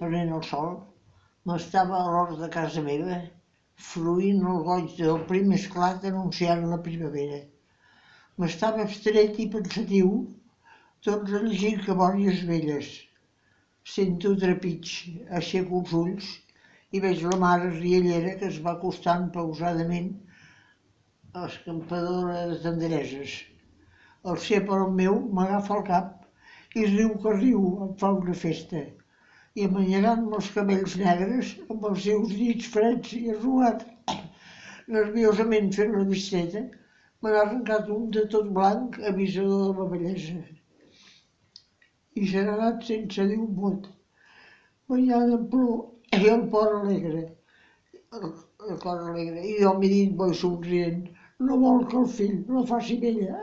prenent el sol, m'estava a l'hort de casa meva, fruint el goig del primer esclat anunciant la primavera. M'estava abstret i pensatiu, tot rellegint cabòries velles. Sento trepig, aixeco els ulls i veig la mare riallera que es va acostant pausadament, escampadora de tendreses. El ser per meu m'agafa el cap i riu que riu em fa una festa, i amanyegant-me els cabells negres amb els seus dits freds i arrugat, nerviosament fent la visteta, me n'ha arrencat un de tot blanc, avisador de la bellesa. I se n'ha anat sense dir un mot, banyada en plor i el cor alegre, el, cor alegre. I jo m'he dit, boi somrient, no vol que el fill la faci vella.